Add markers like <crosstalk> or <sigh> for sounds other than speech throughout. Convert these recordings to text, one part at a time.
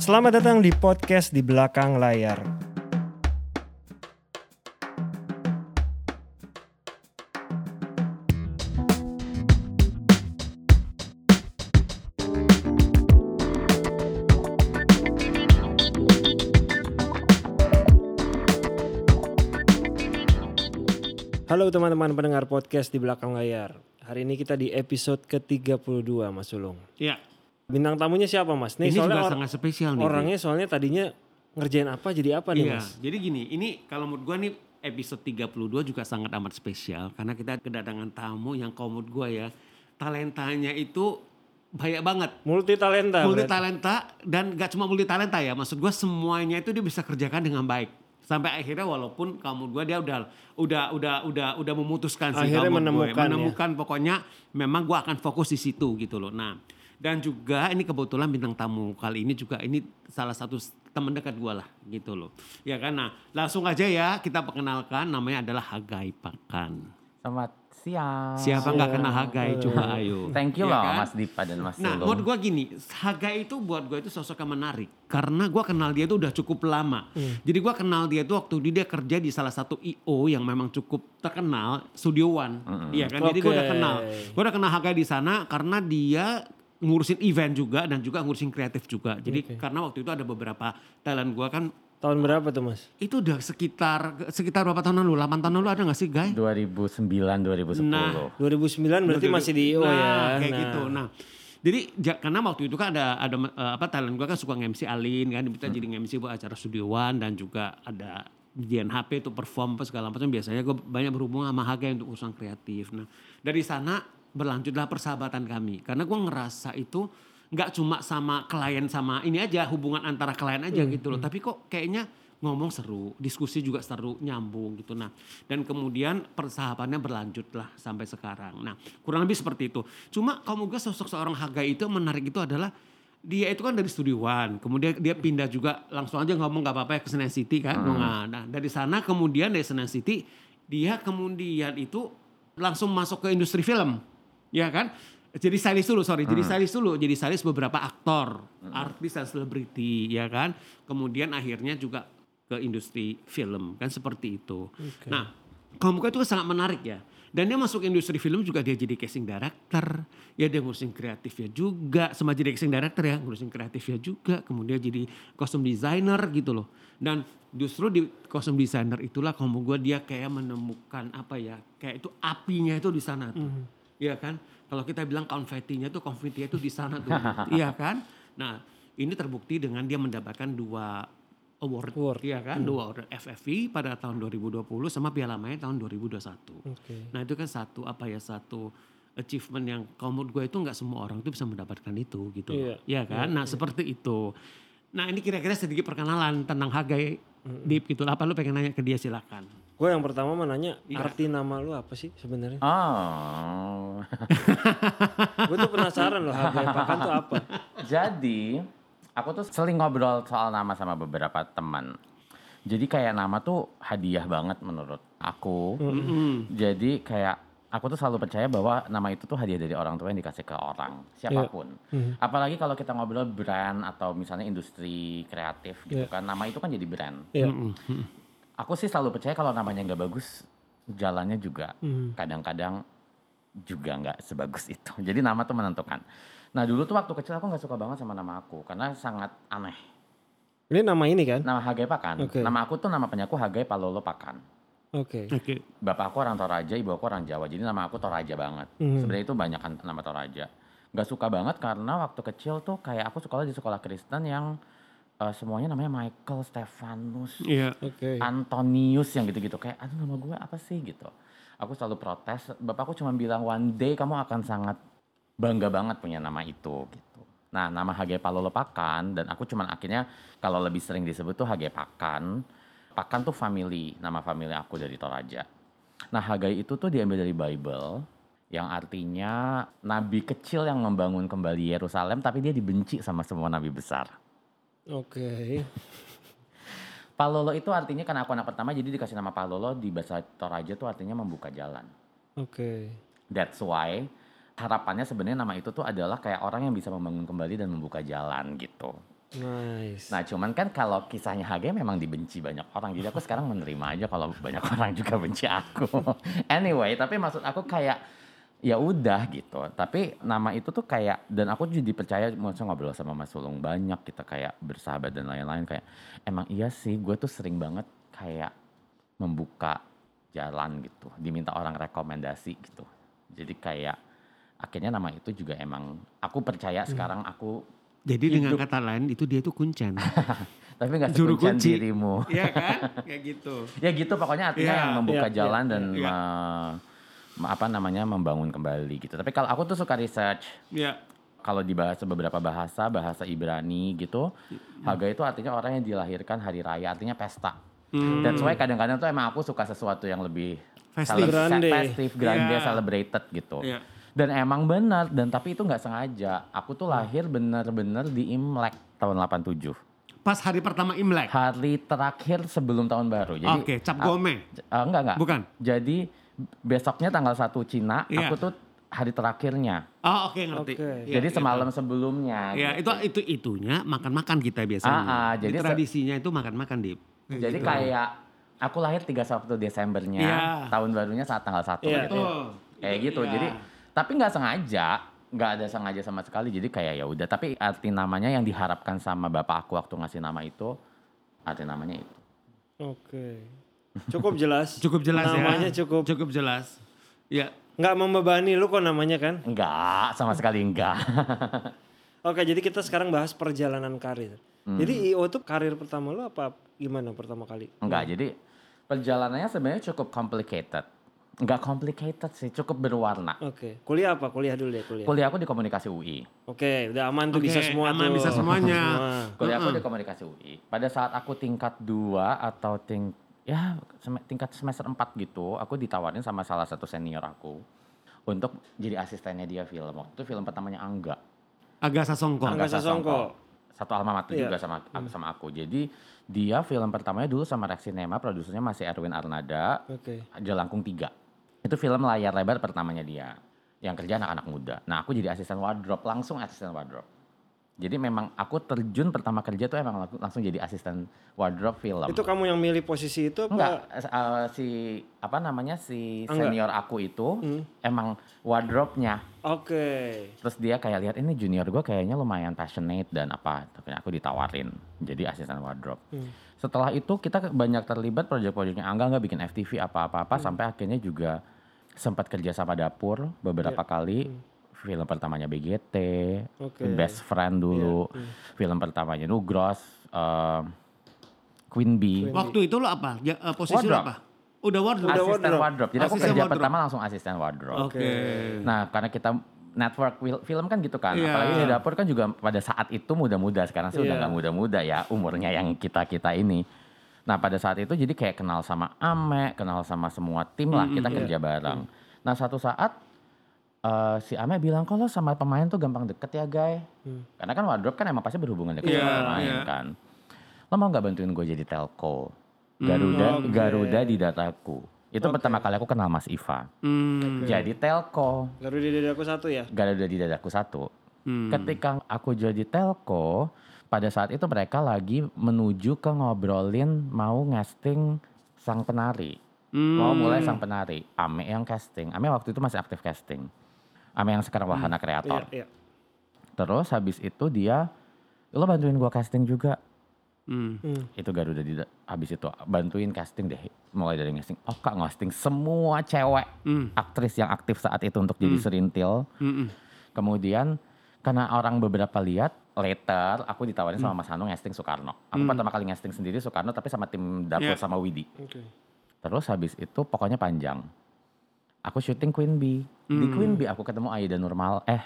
Selamat datang di podcast di belakang layar. Halo teman-teman pendengar podcast di belakang layar. Hari ini kita di episode ke-32 Mas Sulung. Iya. Bintang tamunya siapa Mas? Ini juga or- sangat spesial nih. orangnya soalnya tadinya ngerjain apa jadi apa nih Iya. Mas? Jadi gini, ini kalau menurut gua nih episode 32 juga sangat amat spesial karena kita kedatangan tamu yang kalau menurut gua ya talentanya itu banyak banget. Multi talenta. multi talenta dan gak cuma multi talenta ya, maksud gua semuanya itu dia bisa kerjakan dengan baik. Sampai akhirnya walaupun kamu gua dia udah udah udah udah udah memutuskan sih Akhirnya kalau menurut gue. menemukan ya. menemukan pokoknya memang gua akan fokus di situ gitu loh. Nah, dan juga ini kebetulan bintang tamu kali ini juga ini salah satu teman dekat gua lah gitu loh. Ya kan nah, langsung aja ya kita perkenalkan namanya adalah Hagai Pakan. Selamat siang. Siapa nggak kenal Hagai coba ayo. Thank you Ya loh kan? Mas Dipa dan Mas Nah, Sulung. buat gue gini, Hagai itu buat gue itu sosok yang menarik. Karena gue kenal dia itu udah cukup lama. Jadi gue kenal dia itu waktu dia kerja di salah satu IO yang memang cukup terkenal, Studio One. Iya kan, jadi gue udah kenal. Gue udah kenal Hagai di sana karena dia ngurusin event juga dan juga ngurusin kreatif juga. Jadi karena waktu itu ada beberapa talent gue kan Tahun berapa tuh Mas? itu udah sekitar sekitar berapa tahun lalu? 8 tahun lalu ada gak sih Guy? 2009 2010. Nah, 2009 berarti masih di IO nah, ya. kayak Nah, gitu. Nah, jadi ja- karena waktu itu kan ada ada eh, apa talent gue kan suka nge-MC Alin kan kita Hmm. jadi nge-MC buat acara Studio One dan juga ada di NHP itu perform apa segala macam biasanya gue banyak berhubungan sama Haga untuk urusan kreatif. Nah, dari sana berlanjutlah persahabatan kami karena gue ngerasa itu nggak cuma sama klien sama ini aja hubungan antara klien aja Hmm, gitu loh, tapi kok kayaknya ngomong seru, diskusi juga seru, nyambung gitu. Nah, dan kemudian persahabatannya berlanjut lah sampai sekarang. Nah, kurang lebih seperti itu. Cuma kamu gue sosok seorang Hagai itu menarik itu adalah dia itu kan dari Studio One, kemudian dia pindah juga langsung aja ngomong gak apa-apa ya ke Senen City kan. Nah, nah, dari sana kemudian dari Senen City dia kemudian itu langsung masuk ke industri film, ya kan? Jadi stylist dulu, sorry, jadi stylist dulu, jadi stylist beberapa aktor, artis dan selebriti, ya kan? Kemudian akhirnya juga ke industri film kan seperti itu. Nah, Kamuka itu sangat menarik ya. Dan dia masuk industri film juga dia jadi casting director, ya dia ngurusin kreatifnya juga, sama jadi casting director ya, ngurusin kreatifnya juga, kemudian jadi kostum designer gitu loh. Dan justru di kostum designer itulah kamu gua dia kayak menemukan apa ya, kayak itu apinya itu di sana tuh. Iya kan? Kalau kita bilang konfetinya tuh konfetinya itu di sana tuh. <laughs> iya kan? Nah, ini terbukti dengan dia mendapatkan dua award, Award. iya kan? Dua award FFI pada tahun 2020 sama Piala Main tahun 2021. Oke. Nah, itu kan satu apa ya satu achievement yang kalau menurut gue itu nggak semua orang itu bisa mendapatkan itu gitu. Iya. Iya kan? nah, seperti itu. Nah, ini kira-kira sedikit perkenalan tentang Hagai Deep gitu. Apa lu pengen nanya ke dia silakan. Gue yang pertama mau nanya Iya. arti nama lu apa sih sebenarnya? Oh. <laughs> Gue tuh penasaran loh Hagai Pakan tuh apa? Jadi, aku tuh sering ngobrol soal nama sama beberapa teman. Jadi kayak nama tuh hadiah banget menurut aku. Jadi kayak aku tuh selalu percaya bahwa nama itu tuh hadiah dari orang tua yang dikasih ke orang siapa pun. Apalagi kalau kita ngobrol brand atau misalnya industri kreatif gitu Iya. kan, nama itu kan jadi brand. Iya. Aku sih selalu percaya kalau namanya nggak bagus, jalannya juga Hmm. kadang-kadang juga nggak sebagus itu. <laughs> Jadi nama tuh menentukan. Nah dulu tuh waktu kecil aku nggak suka banget sama nama aku karena sangat aneh. Ini nama ini kan? Nama Hagai Pakan. Oke. Nama aku tuh nama penyaku Hagai Palolo Pakan. Oke. Oke. Bapak aku orang Toraja, ibu aku orang Jawa. Jadi nama aku Toraja banget. Mhm. Sebenarnya itu banyak kan nama Toraja. Gak suka banget karena waktu kecil tuh kayak aku sekolah di sekolah Kristen yang eh, semuanya namanya Michael, Stefanus, Iya. Oke. Antonius yang gitu-gitu. Kayak aduh nama gue apa sih? Gitu. Aku selalu protes. Bapakku cuma bilang one day kamu akan sangat bangga banget punya nama itu. Gitu. Nah nama Hagai Palolo Pakan dan aku cuman akhirnya kalau lebih sering disebut tuh Hagai Pakan. Pakan tuh family nama family aku dari Toraja. Nah Hagai itu tuh diambil dari Bible yang artinya nabi kecil yang membangun kembali Yerusalem tapi dia dibenci sama semua nabi besar Oke. Palolo itu artinya karena aku anak pertama jadi dikasih nama Palolo di bahasa Toraja tuh artinya membuka jalan. Oke. That's why harapannya sebenarnya nama itu tuh adalah kayak orang yang bisa membangun kembali dan membuka jalan gitu. Nice. Nah cuman kan kalau kisahnya HG memang dibenci banyak orang. Jadi aku sekarang menerima aja kalau banyak <laughs> orang juga benci aku. anyway, tapi maksud aku kayak ya udah gitu. Tapi nama itu tuh kayak dan aku jadi percaya maksudnya ngobrol sama Mas Sulung banyak kita kayak bersahabat dan lain-lain kayak emang iya sih gue tuh sering banget kayak membuka jalan gitu. Diminta orang rekomendasi gitu. Jadi kayak akhirnya nama itu juga emang aku percaya sekarang aku Jadi dengan Hidup. kata lain itu dia tuh kuncen. <laughs> tapi nggak Juru kunci. dirimu. Iya kan? Kayak gitu. <laughs> ya gitu pokoknya artinya Iya, yang membuka iya, jalan iya, dan me- apa namanya membangun kembali gitu tapi kalau aku tuh suka research Ya. kalau dibahas beberapa bahasa bahasa Ibrani gitu Haga itu artinya orang yang dilahirkan hari raya artinya pesta Hmm. that's why kadang-kadang tuh emang aku suka sesuatu yang lebih Festive. Grande. festive, grande, Iya. celebrated gitu Iya. dan emang benar dan tapi itu nggak sengaja aku tuh lahir bener-bener di Imlek tahun 87 Pas hari pertama Imlek. hari terakhir sebelum tahun baru jadi Oke, cap ah, gome. Eh, enggak enggak. Bukan? Jadi besoknya tanggal 1 Cina, Iya. aku tuh hari terakhirnya. Oh, oke ngerti. Oke. Iya, jadi gitu. semalam sebelumnya. Ya, gitu. itu itu itunya makan-makan kita biasanya. Ah, ah, jadi jadi tradisinya itu makan-makan, Dip. Jadi gitu. kayak aku lahir 31 Desembernya, Iya. tahun barunya saat tanggal 1 Iya, gitu. Betul. Kayak gitu. Iya. Jadi tapi nggak sengaja, nggak ada sengaja sama sekali. Jadi kayak ya udah, tapi arti namanya yang diharapkan sama bapak aku waktu ngasih nama itu arti namanya itu. Oke. Cukup jelas. cukup jelas ya. Namanya cukup. Cukup jelas. Ya. Nggak membebani lu kok namanya kan? Enggak, sama sekali enggak. <laughs> Oke, jadi kita sekarang bahas perjalanan karir. Hmm. Jadi IO tuh karir pertama lu apa gimana pertama kali? Enggak, jadi perjalanannya sebenarnya cukup complicated. Enggak complicated sih, cukup berwarna. Oke. Kuliah apa? Kuliah dulu ya kuliah. Kuliah aku di komunikasi UI. Oke, udah aman tuh Oke, bisa semua aman, tuh. bisa semuanya. Semua. Kuliah aku di komunikasi UI. Pada saat aku tingkat 2 atau ting ya sem- tingkat semester 4 gitu, aku ditawarin sama salah satu senior aku untuk jadi asistennya dia film. Waktu itu film pertamanya Angga. Agak sasongko. Angga Sasongko. Satu alma mater Iya. juga sama sama aku. Jadi dia film pertamanya dulu sama Rex Cinema, produsernya masih Erwin Arnada. Oke. Jelangkung 3. Itu film layar lebar pertamanya dia. Yang kerja anak-anak muda. Nah aku jadi asisten wardrobe, langsung asisten wardrobe. Jadi memang aku terjun pertama kerja tuh emang langsung, jadi asisten wardrobe film. Itu kamu yang milih posisi itu apa? Enggak, eh, si apa namanya si Enggak. senior aku itu Hmm. emang wardrobe-nya. Oke. Terus dia kayak lihat ini junior gue kayaknya lumayan passionate dan apa, tapi aku ditawarin jadi asisten wardrobe. Hmm. Setelah itu kita banyak terlibat proyek-proyeknya Angga nggak bikin FTV apa-apa-apa Hmm. sampai akhirnya juga sempat kerja sama dapur beberapa Iya. kali. Film pertamanya BGT, Oke. Best Friend dulu, Iya, film pertamanya Nugros, eh, Queen Bee. Queen Waktu itu lo apa? Ya, eh, posisi lo Wardrobe. apa? Udah wardrobe. Udah asisten wardrobe. wardrobe. Jadi aku Asisten kerja wardrobe. pertama langsung asisten wardrobe. Oke. Nah, karena kita network film kan gitu kan. Iya. Apalagi di dapur kan juga pada saat itu muda-muda. Sekarang sih udah Iya. nggak muda-muda ya umurnya yang kita-kita ini. Nah, pada saat itu jadi kayak kenal sama Ame, kenal sama semua tim lah. Kita iya. kerja bareng. Nah, satu saat eh, si Ame bilang kalau sama pemain tuh gampang deket ya, guys. Hmm. Karena kan wardrobe kan emang pasti berhubungan dekat Iya, sama pemain iya. kan. Lo mau nggak bantuin gue jadi telco? Garuda, Hmm, oke. Garuda di dataku. Itu Oke. pertama kali aku kenal Mas Iva. Hmm. Jadi telco. Garuda di dadaku satu ya? Garuda di dadaku satu. Hmm. Ketika aku jadi telco, pada saat itu mereka lagi menuju ke ngobrolin mau ngasting sang penari. Hmm. Mau mulai sang penari. Ame yang casting. Ame waktu itu masih aktif casting. Ame yang sekarang wahana kreator. Iya, iya. Terus habis itu dia, lo bantuin gua casting juga. Hmm. Hmm. Itu Garuda di habis itu bantuin casting deh. Mulai dari casting. Oh kak ngasting semua cewek Hmm. aktris yang aktif saat itu untuk jadi serintil. Hmm. Kemudian karena orang beberapa lihat later aku ditawarin sama Mas Hanung ngasting Soekarno. Aku pertama kali ngasting sendiri Soekarno tapi sama tim dapur Yeah. sama Widi. Oke. Terus habis itu pokoknya panjang. Aku syuting Queen Bee. Di Queen Bee aku ketemu Aida Nurmal. Eh,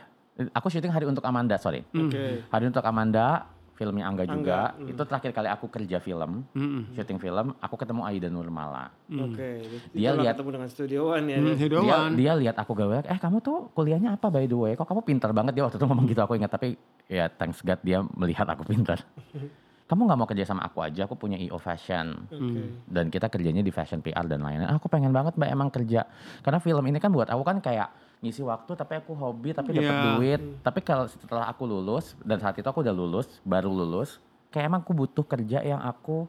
aku syuting Hari untuk Amanda, sorry. Oke. Hari untuk Amanda, filmnya Angga juga. Angga, hmm. Itu terakhir kali aku kerja film, Hmm. syuting film. Aku ketemu Aida Nurmala. Oke. Dia Itulah lihat- ketemu dengan Studio One ya. Hmm. dia. Dia, Hidoan. dia lihat aku gawe, eh kamu tuh kuliahnya apa by the way? Kok kamu pintar banget dia waktu itu ngomong gitu aku ingat tapi ya thanks God dia melihat aku pintar. <laughs> kamu nggak mau kerja sama aku aja? Aku punya IO Fashion Oke. dan kita kerjanya di fashion PR dan lain-lain. Ah, Aku pengen banget mbak emang kerja karena film ini kan buat aku kan kayak ngisi waktu tapi aku hobi tapi dapat Iya. duit tapi kalau setelah aku lulus dan saat itu aku udah lulus baru lulus kayak emang aku butuh kerja yang aku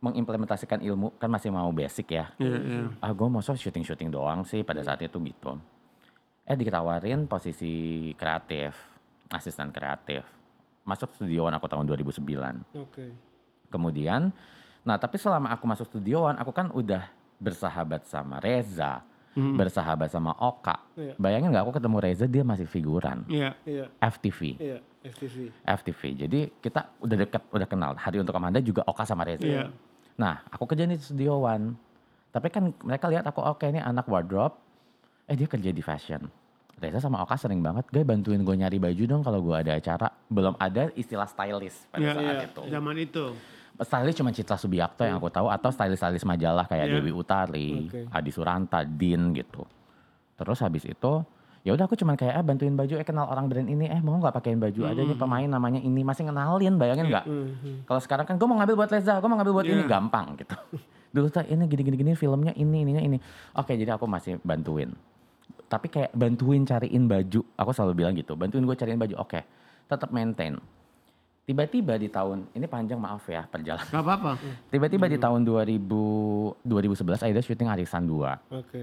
mengimplementasikan ilmu kan masih mau basic ya Iya, iya. ah gue mau syuting syuting doang sih pada saat itu gitu eh ditawarin posisi kreatif asisten kreatif masuk studioan aku tahun 2009 Oke. kemudian nah tapi selama aku masuk studioan aku kan udah bersahabat sama Reza Mm. bersahabat sama Oka Iya. bayangin nggak aku ketemu Reza dia masih figuran Iya. Iya, FTV iya, FTV. FTV jadi kita udah deket udah kenal hari untuk Amanda juga Oka sama Reza Iya. Nah, aku kerja di studioan. Tapi kan mereka lihat aku oke ini anak wardrobe. Eh dia kerja di fashion. Reza sama Oka sering banget, gue bantuin gue nyari baju dong kalau gue ada acara. Belum ada istilah stylist pada Iya, saat iya. itu. Zaman itu. Stylist cuma Citra Subiakto yang aku tahu atau stylist-stylist majalah kayak Iya. Dewi Utari, Oke. Adi Suranta, Din gitu. Terus habis itu ya udah aku cuman kayak eh bantuin baju eh kenal orang brand ini eh mau nggak pakein baju ada nih pemain namanya ini masih kenalin bayangin nggak Mhm. kalau sekarang kan gue mau ngambil buat Leza, gue mau ngambil buat ini Iya. gampang gitu. <laughs> Dulu tuh ini gini-gini gini filmnya ini ininya ini. Oke jadi aku masih bantuin. Tapi kayak bantuin cariin baju, aku selalu bilang gitu. Bantuin gue cariin baju, oke. Tetap maintain. Tiba-tiba di tahun ini panjang maaf ya perjalanan. Gak apa-apa. Tiba-tiba di tahun 2000 2011 Aida syuting Arisan 2. Oke.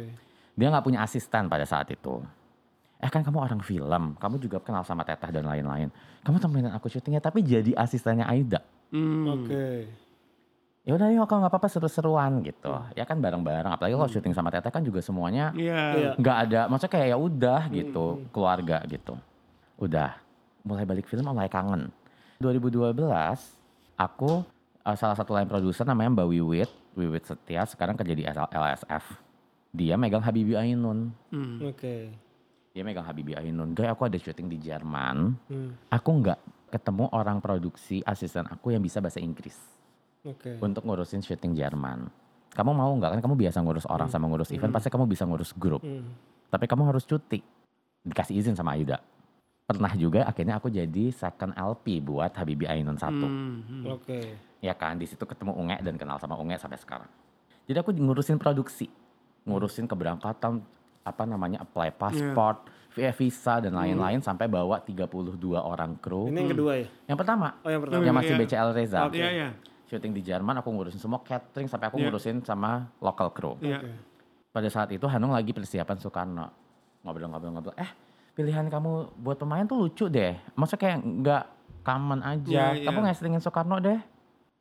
Dia nggak punya asisten pada saat itu. Eh kan kamu orang film, kamu juga kenal sama Teteh dan lain-lain. Kamu temenin aku syutingnya tapi jadi asistennya Aida. Hmm. Oke. Ya udah yuk kalau nggak apa-apa seru-seruan gitu. Ya kan bareng-bareng apalagi kalau syuting sama Teteh kan juga semuanya Iya. Iya. nggak ada maksudnya kayak ya udah gitu keluarga gitu. Udah mulai balik film mulai kangen. 2012 aku eh, salah satu line produser namanya Mbak Wiwit Wiwit Setia sekarang kerja di LSF dia megang Habibie Ainun. Hmm. Oke. dia megang Habibie Ainun. Guys aku ada syuting di Jerman. Hmm. aku nggak ketemu orang produksi asisten aku yang bisa bahasa Inggris Oke. untuk ngurusin syuting Jerman. Kamu mau nggak kan kamu biasa ngurus orang sama ngurus event pasti kamu bisa ngurus grup. Hmm. Tapi kamu harus cuti. Dikasih izin sama Aida. Pernah juga akhirnya aku jadi second LP buat Habibie Ainun satu. Hmm. Hmm. Oke. Ya kan di situ ketemu Unge dan kenal sama Unge sampai sekarang. Jadi aku ngurusin produksi, ngurusin keberangkatan apa namanya apply passport, via visa dan lain-lain sampai bawa 32 orang kru. Ini yang kedua ya? Yang pertama, Oh yang pertama. yang masih Iya. BCL Reza. Iya, iya. Syuting di Jerman aku ngurusin semua catering sampai aku Iya. ngurusin sama local crew. Iya. Oke. Pada saat itu Hanung lagi persiapan Soekarno. Ngobrol-ngobrol-ngobrol. Eh, pilihan kamu buat pemain tuh lucu deh. Maksudnya kayak nggak common aja. Iya, Kamu iya. castingin Soekarno deh.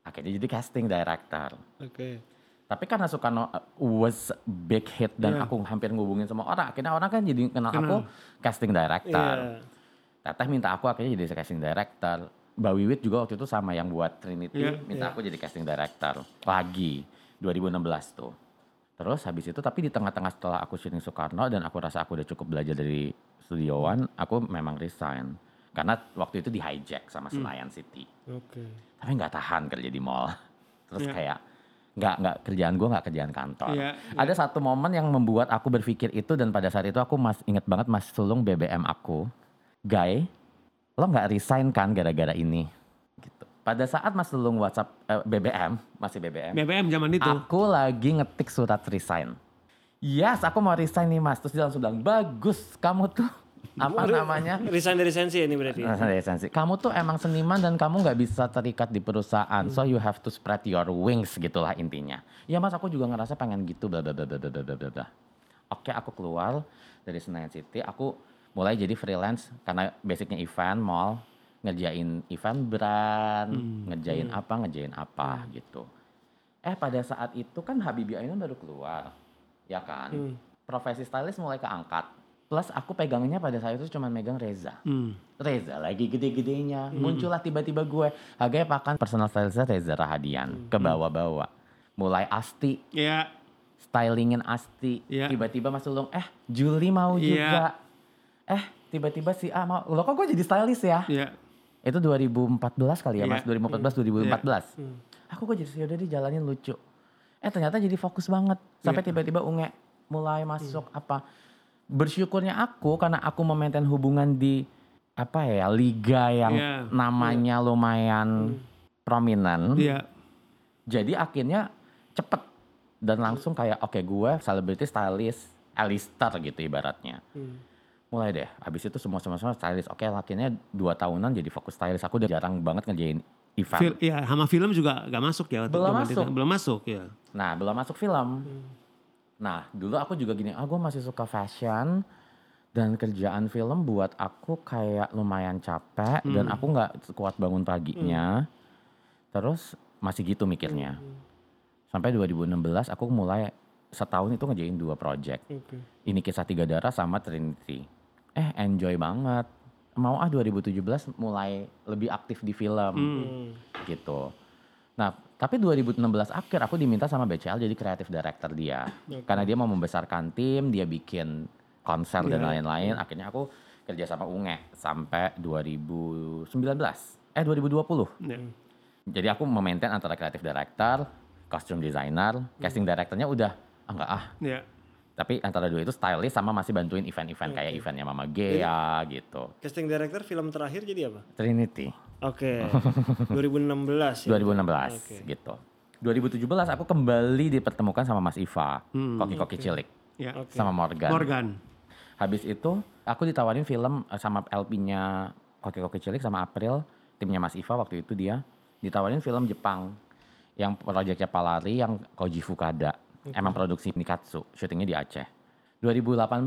Akhirnya jadi casting director. Oke. Tapi karena Soekarno uh, was big hit dan Iya. aku hampir ngubungin semua orang. Akhirnya orang kan jadi kenal Kenal. aku casting director. Iya. Teteh minta aku akhirnya jadi casting director. Mbak Wiwit juga waktu itu sama yang buat Trinity Iya, minta iya. aku jadi casting director lagi 2016 tuh. Terus habis itu tapi di tengah-tengah setelah aku syuting Soekarno dan aku rasa aku udah cukup belajar dari Studio One, aku memang resign. Karena waktu itu di hijack sama Hmm. Senayan City. Oke. Tapi nggak tahan kerja di mall. <laughs> Terus Iya. kayak nggak nggak kerjaan gue nggak kerjaan kantor. Iya, Ada satu momen yang membuat aku berpikir itu dan pada saat itu aku mas inget banget mas sulung BBM aku, Guy, lo nggak resign kan gara-gara ini? Gitu. Pada saat Mas Lulung WhatsApp eh, BBM masih BBM BBM zaman itu. aku lagi ngetik surat resign. Yes aku mau resign nih Mas. Terus dia langsung bilang bagus kamu tuh <laughs> apa Waduh, namanya? resign dari sensi ini berarti. Resign dari sensi. Kamu tuh emang seniman dan kamu nggak bisa terikat di perusahaan. So you have to spread your wings gitulah intinya. Ya mas aku juga ngerasa pengen gitu bla bla bla bla bla. Oke aku keluar dari Senayan City. Aku mulai jadi freelance karena basicnya event mall ngerjain event brand, ngerjain apa ngerjain apa gitu. Eh pada saat itu kan Habibie Ainun baru keluar, ya kan? Hmm. Profesi stylist mulai keangkat. Plus aku pegangnya pada saat itu cuma megang Reza. Hmm. Reza lagi gede-gedenya. Muncullah tiba-tiba gue. Harganya pakan personal stylistnya Reza Rahadian. Ke bawah-bawah. Mulai Asti. Iya. Stylingin Asti. Iya. Tiba-tiba Mas Ulung. Eh Juli mau Iya. juga. Eh tiba-tiba si A mau. Loh kok gue jadi stylist ya? Iya. Itu 2014 kali ya Iya. mas. 2014-2014. Hmm. Aku kok jadi yaudah dijalanin lucu. Eh ternyata jadi fokus banget. Sampai Iya. tiba-tiba Unge mulai masuk apa. Bersyukurnya aku karena aku memaintain hubungan di apa ya liga yang Iya. namanya lumayan prominent. Iya. Jadi akhirnya cepet dan langsung kayak oke gue selebriti stylist Alistair gitu ibaratnya. Hmm. Mulai deh. Habis itu semua semua semua stylist. Oke, lakinya dua tahunan jadi fokus stylist. Aku udah jarang banget ngerjain event. Fil- ya, sama film juga gak masuk ya. Belum masuk. itu. Belum masuk ya. Nah, belum masuk film. Nah, dulu aku juga gini, ah gue masih suka fashion dan kerjaan film buat aku kayak lumayan capek dan aku nggak kuat bangun paginya. Terus masih gitu mikirnya. Sampai 2016 aku mulai setahun itu ngerjain dua project. Oke. Ini kisah tiga darah sama Trinity. Eh enjoy banget. Mau ah 2017 mulai lebih aktif di film Hmm. gitu. Nah, tapi 2016 akhir aku diminta sama BCL jadi kreatif director dia. Karena dia mau membesarkan tim, dia bikin konser dan Iya. lain-lain. Akhirnya aku kerja sama Unge sampai 2019. Eh 2020. Ya. Jadi aku memaintain antara kreatif director, costume designer, casting directornya udah ah enggak ah. Ya. Tapi antara dua itu stylist sama masih bantuin event-event kayak eventnya Mama Gea gitu. Casting director film terakhir jadi apa? Trinity. Oke. <laughs> 2016 ya. 2016 Oke. gitu. 2017 aku kembali dipertemukan sama Mas Iva, Hmm, koki-koki cilik, Ya. Oke. sama Morgan. Morgan. Habis itu aku ditawarin film eh, sama LP-nya koki-koki cilik sama April, timnya Mas Iva waktu itu dia ditawarin film Jepang yang proyeknya Palari yang Koji Fukada. Emang produksi Nikatsu, syutingnya di Aceh. 2018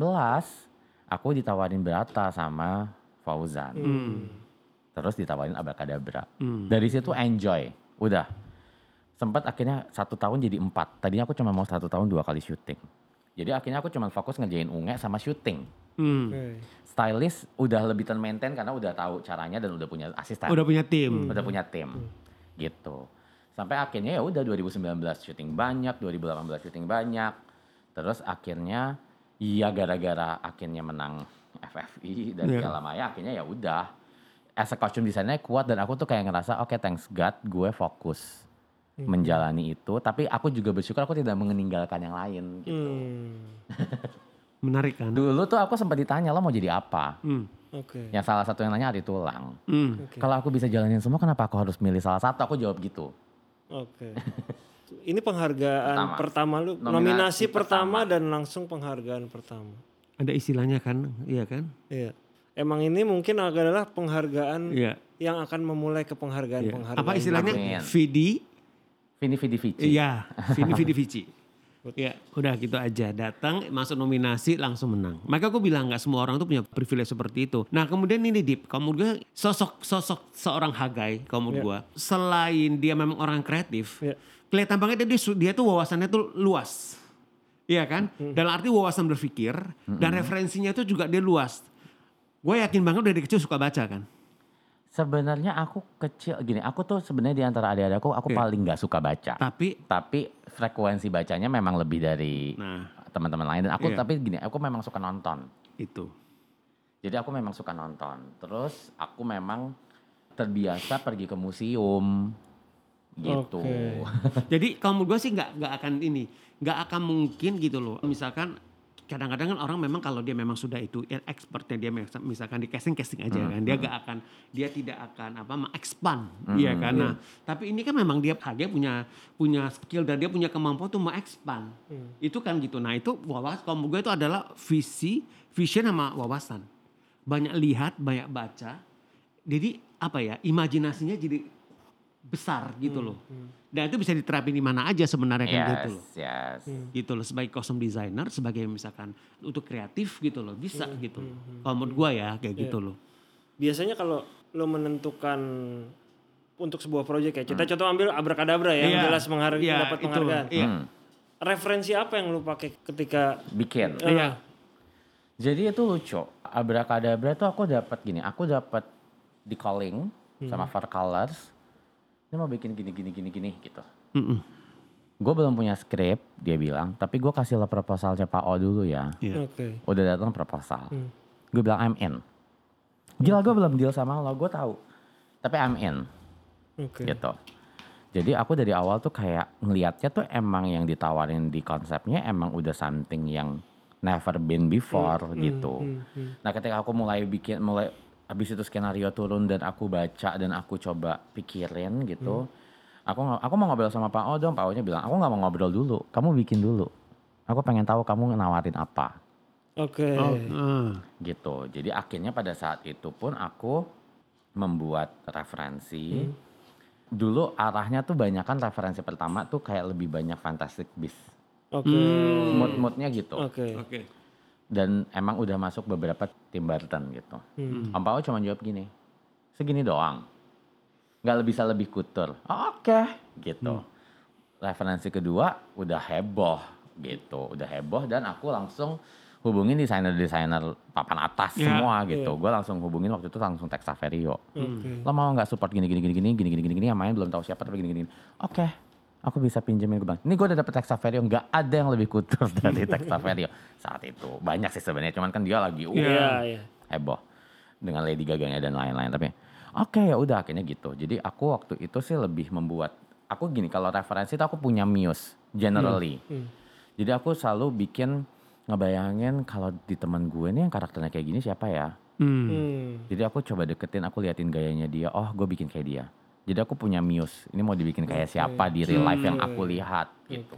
aku ditawarin Berata sama Fauzan. Hmm. Terus ditawarin Abrakadabra. Hmm. Dari situ enjoy, udah. Sempat akhirnya satu tahun jadi empat. Tadinya aku cuma mau satu tahun dua kali syuting. Jadi akhirnya aku cuma fokus ngerjain unge sama syuting. Hmm. Oke. Stylist udah lebih termaintain karena udah tahu caranya dan udah punya asisten, Udah punya tim. udah punya tim, gitu. Sampai akhirnya ya udah 2019 syuting banyak, 2018 syuting banyak. Terus akhirnya ya gara-gara akhirnya menang FFI dan Iya. segala maya akhirnya ya udah. As a costume designer kuat dan aku tuh kayak ngerasa oke thanks God gue fokus menjalani itu. Tapi aku juga bersyukur aku tidak meninggalkan yang lain gitu. Hmm. Menarik kan? Dulu tuh aku sempat ditanya lo mau jadi apa? Hmm. Oke. Yang salah satu yang nanya Ari Tulang. Hmm. Oke. Kalau aku bisa jalanin semua kenapa aku harus milih salah satu? Aku jawab gitu. Oke. Ini penghargaan Pertama. pertama, lu Nominasi nominasi, pertama. pertama dan langsung penghargaan pertama. Ada istilahnya kan? Iya kan? Iya. Emang ini mungkin adalah penghargaan Iya. yang akan memulai ke Iya. penghargaan-penghargaan. Apa istilahnya? Amin. Vidi. Vini Vidi Vici. Iya. Vini Vidi Vici. Ya, udah gitu aja. Datang, masuk nominasi, langsung menang. Maka aku bilang nggak semua orang tuh punya privilege seperti itu. Nah kemudian ini Dip, kamu gue sosok sosok seorang Hagai, kamu Iya. gue. Selain dia memang orang kreatif, Iya. kelihatan banget dia, dia tuh wawasannya tuh luas. Iya kan? Dalam arti wawasan berpikir dan referensinya tuh juga dia luas. Gue yakin banget dari kecil suka baca kan. Sebenarnya aku kecil gini, aku tuh sebenarnya di antara adik-adikku aku Iya. paling nggak suka baca. Tapi, Tapi frekuensi bacanya memang lebih dari nah teman-teman lain dan aku Iya. tapi gini, aku memang suka nonton. itu. Jadi aku memang suka nonton. Terus aku memang terbiasa pergi ke museum gitu. Oke. Jadi kalau menurut gue sih nggak nggak akan ini, nggak akan mungkin gitu loh. Misalkan kadang-kadang kan orang memang kalau dia memang sudah itu ya, expertnya dia mis- misalkan di casting casting aja kan dia gak akan dia tidak akan apa mengekspan iya kan? nah tapi ini kan memang dia dia punya punya skill dan dia punya kemampuan tuh mengekspan itu kan gitu. Nah itu wawas kalau gue itu adalah visi vision sama wawasan. Banyak lihat banyak baca. Jadi apa ya imajinasinya jadi besar gitu loh dan itu bisa diterapin di mana aja sebenarnya kan Yes, gitu loh yes. gitu loh sebagai costume designer sebagai misalkan untuk kreatif gitu loh bisa Hmm, gitu kalau menurut gua ya kayak Iya. gitu loh Biasanya kalau lo menentukan untuk sebuah proyek ya, kita contoh ambil abrakadabra ya, yang Iya. jelas menghargai Iya, dapat itu. penghargaan. Iya. Hmm, Referensi apa yang lo pakai ketika bikin. eh, Iya. Jadi itu lucu. Abrakadabra tuh aku dapat gini, aku dapat di calling sama Far Colors. Ini mau bikin gini gini gini gini gitu. Mm-mm. Gue belum punya skrip, dia bilang. Tapi gue kasih lo proposalnya Pak O dulu ya. Iya. Oke. Udah datang proposal. Hmm. Gue bilang I'm in. Gila gue belum deal sama lo, gue tahu. Tapi I'm in Oke. gitu. Jadi aku dari awal tuh kayak ngelihatnya tuh emang yang ditawarin di konsepnya emang udah something yang never been before gitu. Hmm, hmm. Nah ketika aku mulai bikin mulai habis itu skenario turun dan aku baca dan aku coba pikirin gitu. Aku ngo- aku mau ngobrol sama Pak O dong. Pak O nya bilang aku nggak mau ngobrol dulu. Kamu bikin dulu. Aku pengen tahu kamu nawarin apa. Oke. Oh, ah. gitu. Jadi akhirnya pada saat itu pun aku membuat referensi. Dulu arahnya tuh banyak kan referensi pertama tuh kayak lebih banyak Fantastic Beasts. Oke. Mood-moodnya gitu. Oke. Oke. Dan emang udah masuk beberapa Tim Burton gitu. Hmm. Om Pao cuma jawab gini, segini doang. Nggak bisa lebih kutur. "Oh, Oke, gitu. Referensi kedua udah heboh gitu. Udah heboh dan aku langsung hubungin desainer-desainer papan atas Iya, semua gitu. Gue langsung hubungin waktu itu langsung Tex Saverio. Oke. Lo mau nggak support gini gini gini gini gini gini gini gini yang main belum tahu siapa tapi gini gini. gini. Oke, aku bisa pinjemin ke bank. Ini gue udah dapet Tex Saverio, nggak ada yang lebih kutur <laughs> dari Tex Saverio saat itu. Banyak sih sebenarnya, cuman kan dia lagi uh, Iya, iya. heboh dengan Lady Gaga dan lain-lain. Tapi oke ya udah akhirnya gitu. Jadi aku waktu itu sih lebih membuat aku gini kalau referensi itu aku punya muse generally. Hmm. Jadi aku selalu bikin ngebayangin kalau di teman gue nih yang karakternya kayak gini siapa ya. Hmm. Hmm. Jadi aku coba deketin, aku liatin gayanya dia. Oh, gue bikin kayak dia. Jadi aku punya muse. Ini mau dibikin kayak siapa di real life yang aku lihat gitu.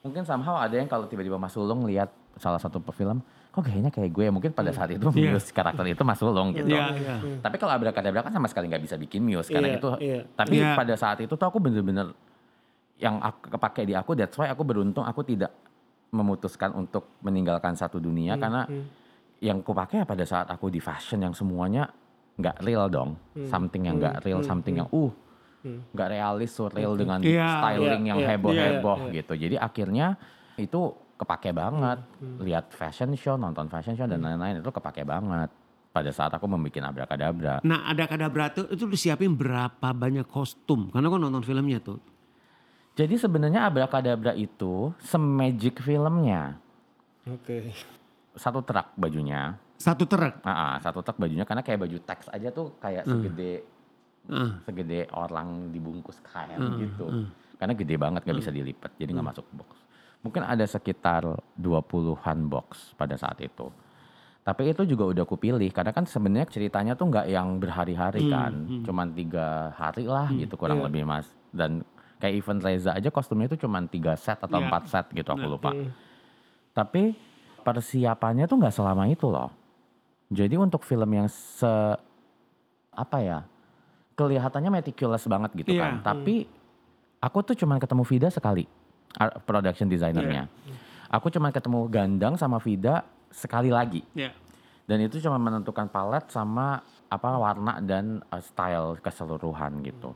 Mungkin somehow ada yang kalau tiba-tiba Mas Sulung lihat salah satu film, kok gayanya kayak gue. Mungkin pada saat itu Iya. muse karakter itu Mas Sulung gitu. Iya, iya. Tapi kalau abrakadabra kan sama sekali nggak bisa bikin muse karena Iya, itu. iya. Tapi Iya. pada saat itu tuh aku bener-bener yang aku kepake di aku. That's why aku beruntung aku tidak memutuskan untuk meninggalkan satu dunia karena hmm. yang kupake ya pada saat aku di fashion yang semuanya nggak real dong. Something yang nggak real, something yang uh Hmm. nggak realis, surreal dengan Iya. styling Iya, yang iya, heboh-heboh iya, iya. gitu. Jadi akhirnya itu kepake banget. Hmm, Lihat fashion show, nonton fashion show dan lain-lain itu kepake banget. Pada saat aku membuat abrakadabra. Nah ada kadabra tuh itu disiapin berapa banyak kostum? Karena gue nonton filmnya tuh. Jadi sebenarnya abrakadabra itu semagic filmnya. Oke. Satu truk bajunya. Satu truk. Ah, satu truk bajunya karena kayak baju teks aja tuh kayak Hmm. segede Ah. segede orang dibungkus kain Hmm, gitu. Karena gede banget gak bisa dilipat, jadi nggak masuk box. Mungkin ada sekitar 20-an box pada saat itu. Tapi itu juga udah aku pilih karena kan sebenarnya ceritanya tuh nggak yang berhari-hari kan, cuman tiga hari lah gitu kurang Iya. lebih mas. Dan kayak event Reza aja kostumnya itu cuman tiga set atau Iya. empat set gitu aku lupa. Hmm. Tapi persiapannya tuh nggak selama itu loh. Jadi untuk film yang se apa ya kelihatannya meticulous banget gitu Iya. kan. Tapi aku tuh cuman ketemu Vida sekali, production designernya. Aku cuman ketemu Gandang sama Vida sekali lagi. Ya. Dan itu cuma menentukan palet sama apa warna dan uh, style keseluruhan gitu.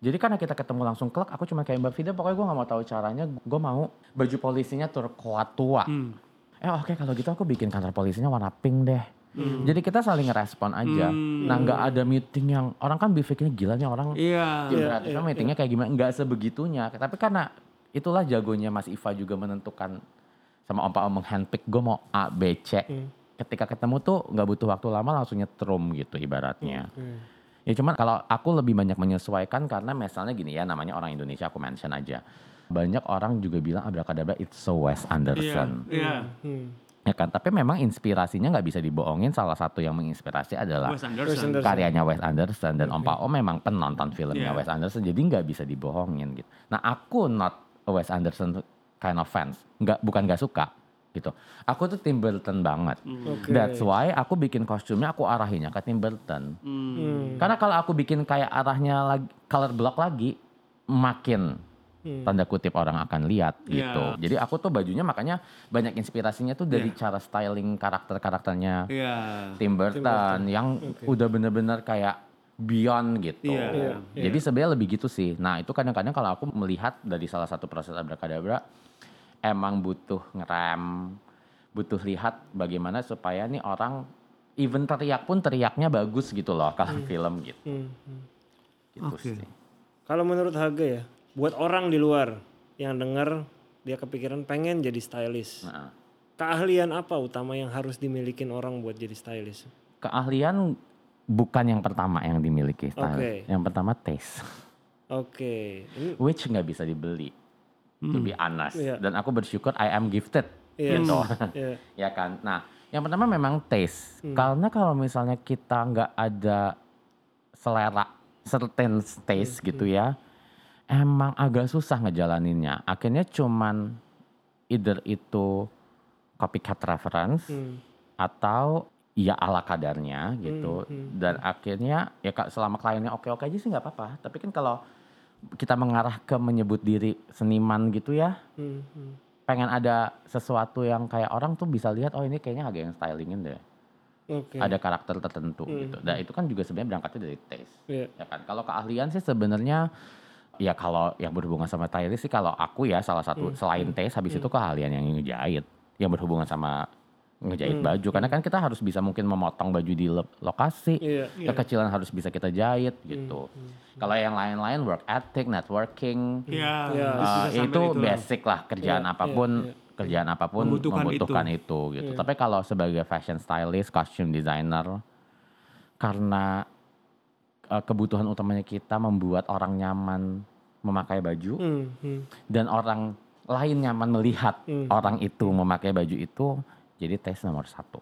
Jadi karena kita ketemu langsung klek, aku cuma kayak Mbak Vida, pokoknya gue nggak mau tahu caranya, gue mau baju polisinya turquoise tua. Hmm. Eh oke kalau gitu aku bikin kantor polisinya warna pink deh. Jadi kita saling ngerespon aja. Nah nggak ada meeting yang orang kan berpikirnya gila nih orang Iya. tim kreatifnya meetingnya kayak gimana? Nggak sebegitunya. Tapi karena itulah jagonya Mas Iva juga menentukan sama Om Pak Om handpick gue mau A B C. Ketika ketemu tuh nggak butuh waktu lama langsung nyetrum gitu ibaratnya. Hmm. Ya cuman kalau aku lebih banyak menyesuaikan karena misalnya gini ya namanya orang Indonesia aku mention aja. Banyak orang juga bilang abrakadabra it's so Wes Iya. Anderson. Iya. Hmm. Ya kan, tapi memang inspirasinya nggak bisa dibohongin. Salah satu yang menginspirasi adalah Wes Anderson. Anderson. karyanya Wes Anderson dan Om Pao memang penonton filmnya Iya. Wes Anderson, jadi nggak bisa dibohongin gitu. Nah aku not a Wes Anderson kind of fans, nggak bukan nggak suka gitu. Aku tuh Tim Burton banget. Oke. That's why aku bikin kostumnya aku arahinnya ke Tim Burton. Hmm. Hmm. Karena kalau aku bikin kayak arahnya lagi color block lagi, makin Hmm. tanda kutip orang akan lihat Iya. gitu. Jadi aku tuh bajunya makanya banyak inspirasinya tuh dari Iya. cara styling karakter-karakternya Iya. Tim Burton, yang udah bener-bener kayak beyond gitu. Iya, iya, Jadi sebenarnya lebih gitu sih. Nah itu kadang-kadang kalau aku melihat dari salah satu proses abrakadabra, emang butuh ngerem, butuh lihat bagaimana supaya nih orang even teriak pun teriaknya bagus gitu loh kalau film gitu. Hmm. Hmm. Gitu Oke. sih. Kalau menurut Haga ya, buat orang di luar yang dengar dia kepikiran pengen jadi stylist. Nah, Keahlian apa utama yang harus dimiliki orang buat jadi stylist? keahlian bukan yang pertama yang dimiliki. style. Oke. Yang pertama taste. Oke, ini which nggak bisa dibeli to be honest Iya. dan aku bersyukur I am gifted Iya. gitu <laughs> Iya. ya kan nah yang pertama memang taste karena kalau misalnya kita nggak ada selera certain taste gitu ya emang agak susah ngejalaninnya akhirnya cuman either itu copycat reference Hmm. atau ya ala kadarnya gitu Hmm, hmm, dan akhirnya ya Kak, selama kliennya oke-oke aja sih nggak apa-apa tapi kan kalau kita mengarah ke menyebut diri seniman gitu ya Hmm. Hmm. pengen ada sesuatu yang kayak orang tuh bisa lihat oh ini kayaknya agak yang stylingin deh Oke. ada karakter tertentu Hmm, gitu dan itu kan juga sebenarnya berangkatnya dari taste Iya. ya kan kalau keahlian sih sebenarnya ya kalau yang berhubungan sama stylist sih kalau aku ya salah satu Hmm, selain taste habis itu keahlian yang ngejahit yang berhubungan sama ngejahit Hmm, baju karena kan kita harus bisa mungkin memotong baju di lo- lokasi Iya. kekecilan harus bisa kita jahit gitu kalau yang lain-lain work ethic networking bisa Uh, sampai itu lah. basic lah kerjaan Iya, apa pun iya, iya. kerjaan apa pun Membutuhkan membutuhkan, itu. gitu. Iya. Tapi kalau sebagai fashion stylist, costume designer karena uh, kebutuhan utamanya kita membuat orang nyaman memakai baju Hmm. Hmm. dan orang lain nyaman melihat Hmm. orang itu memakai baju itu jadi tes nomor satu.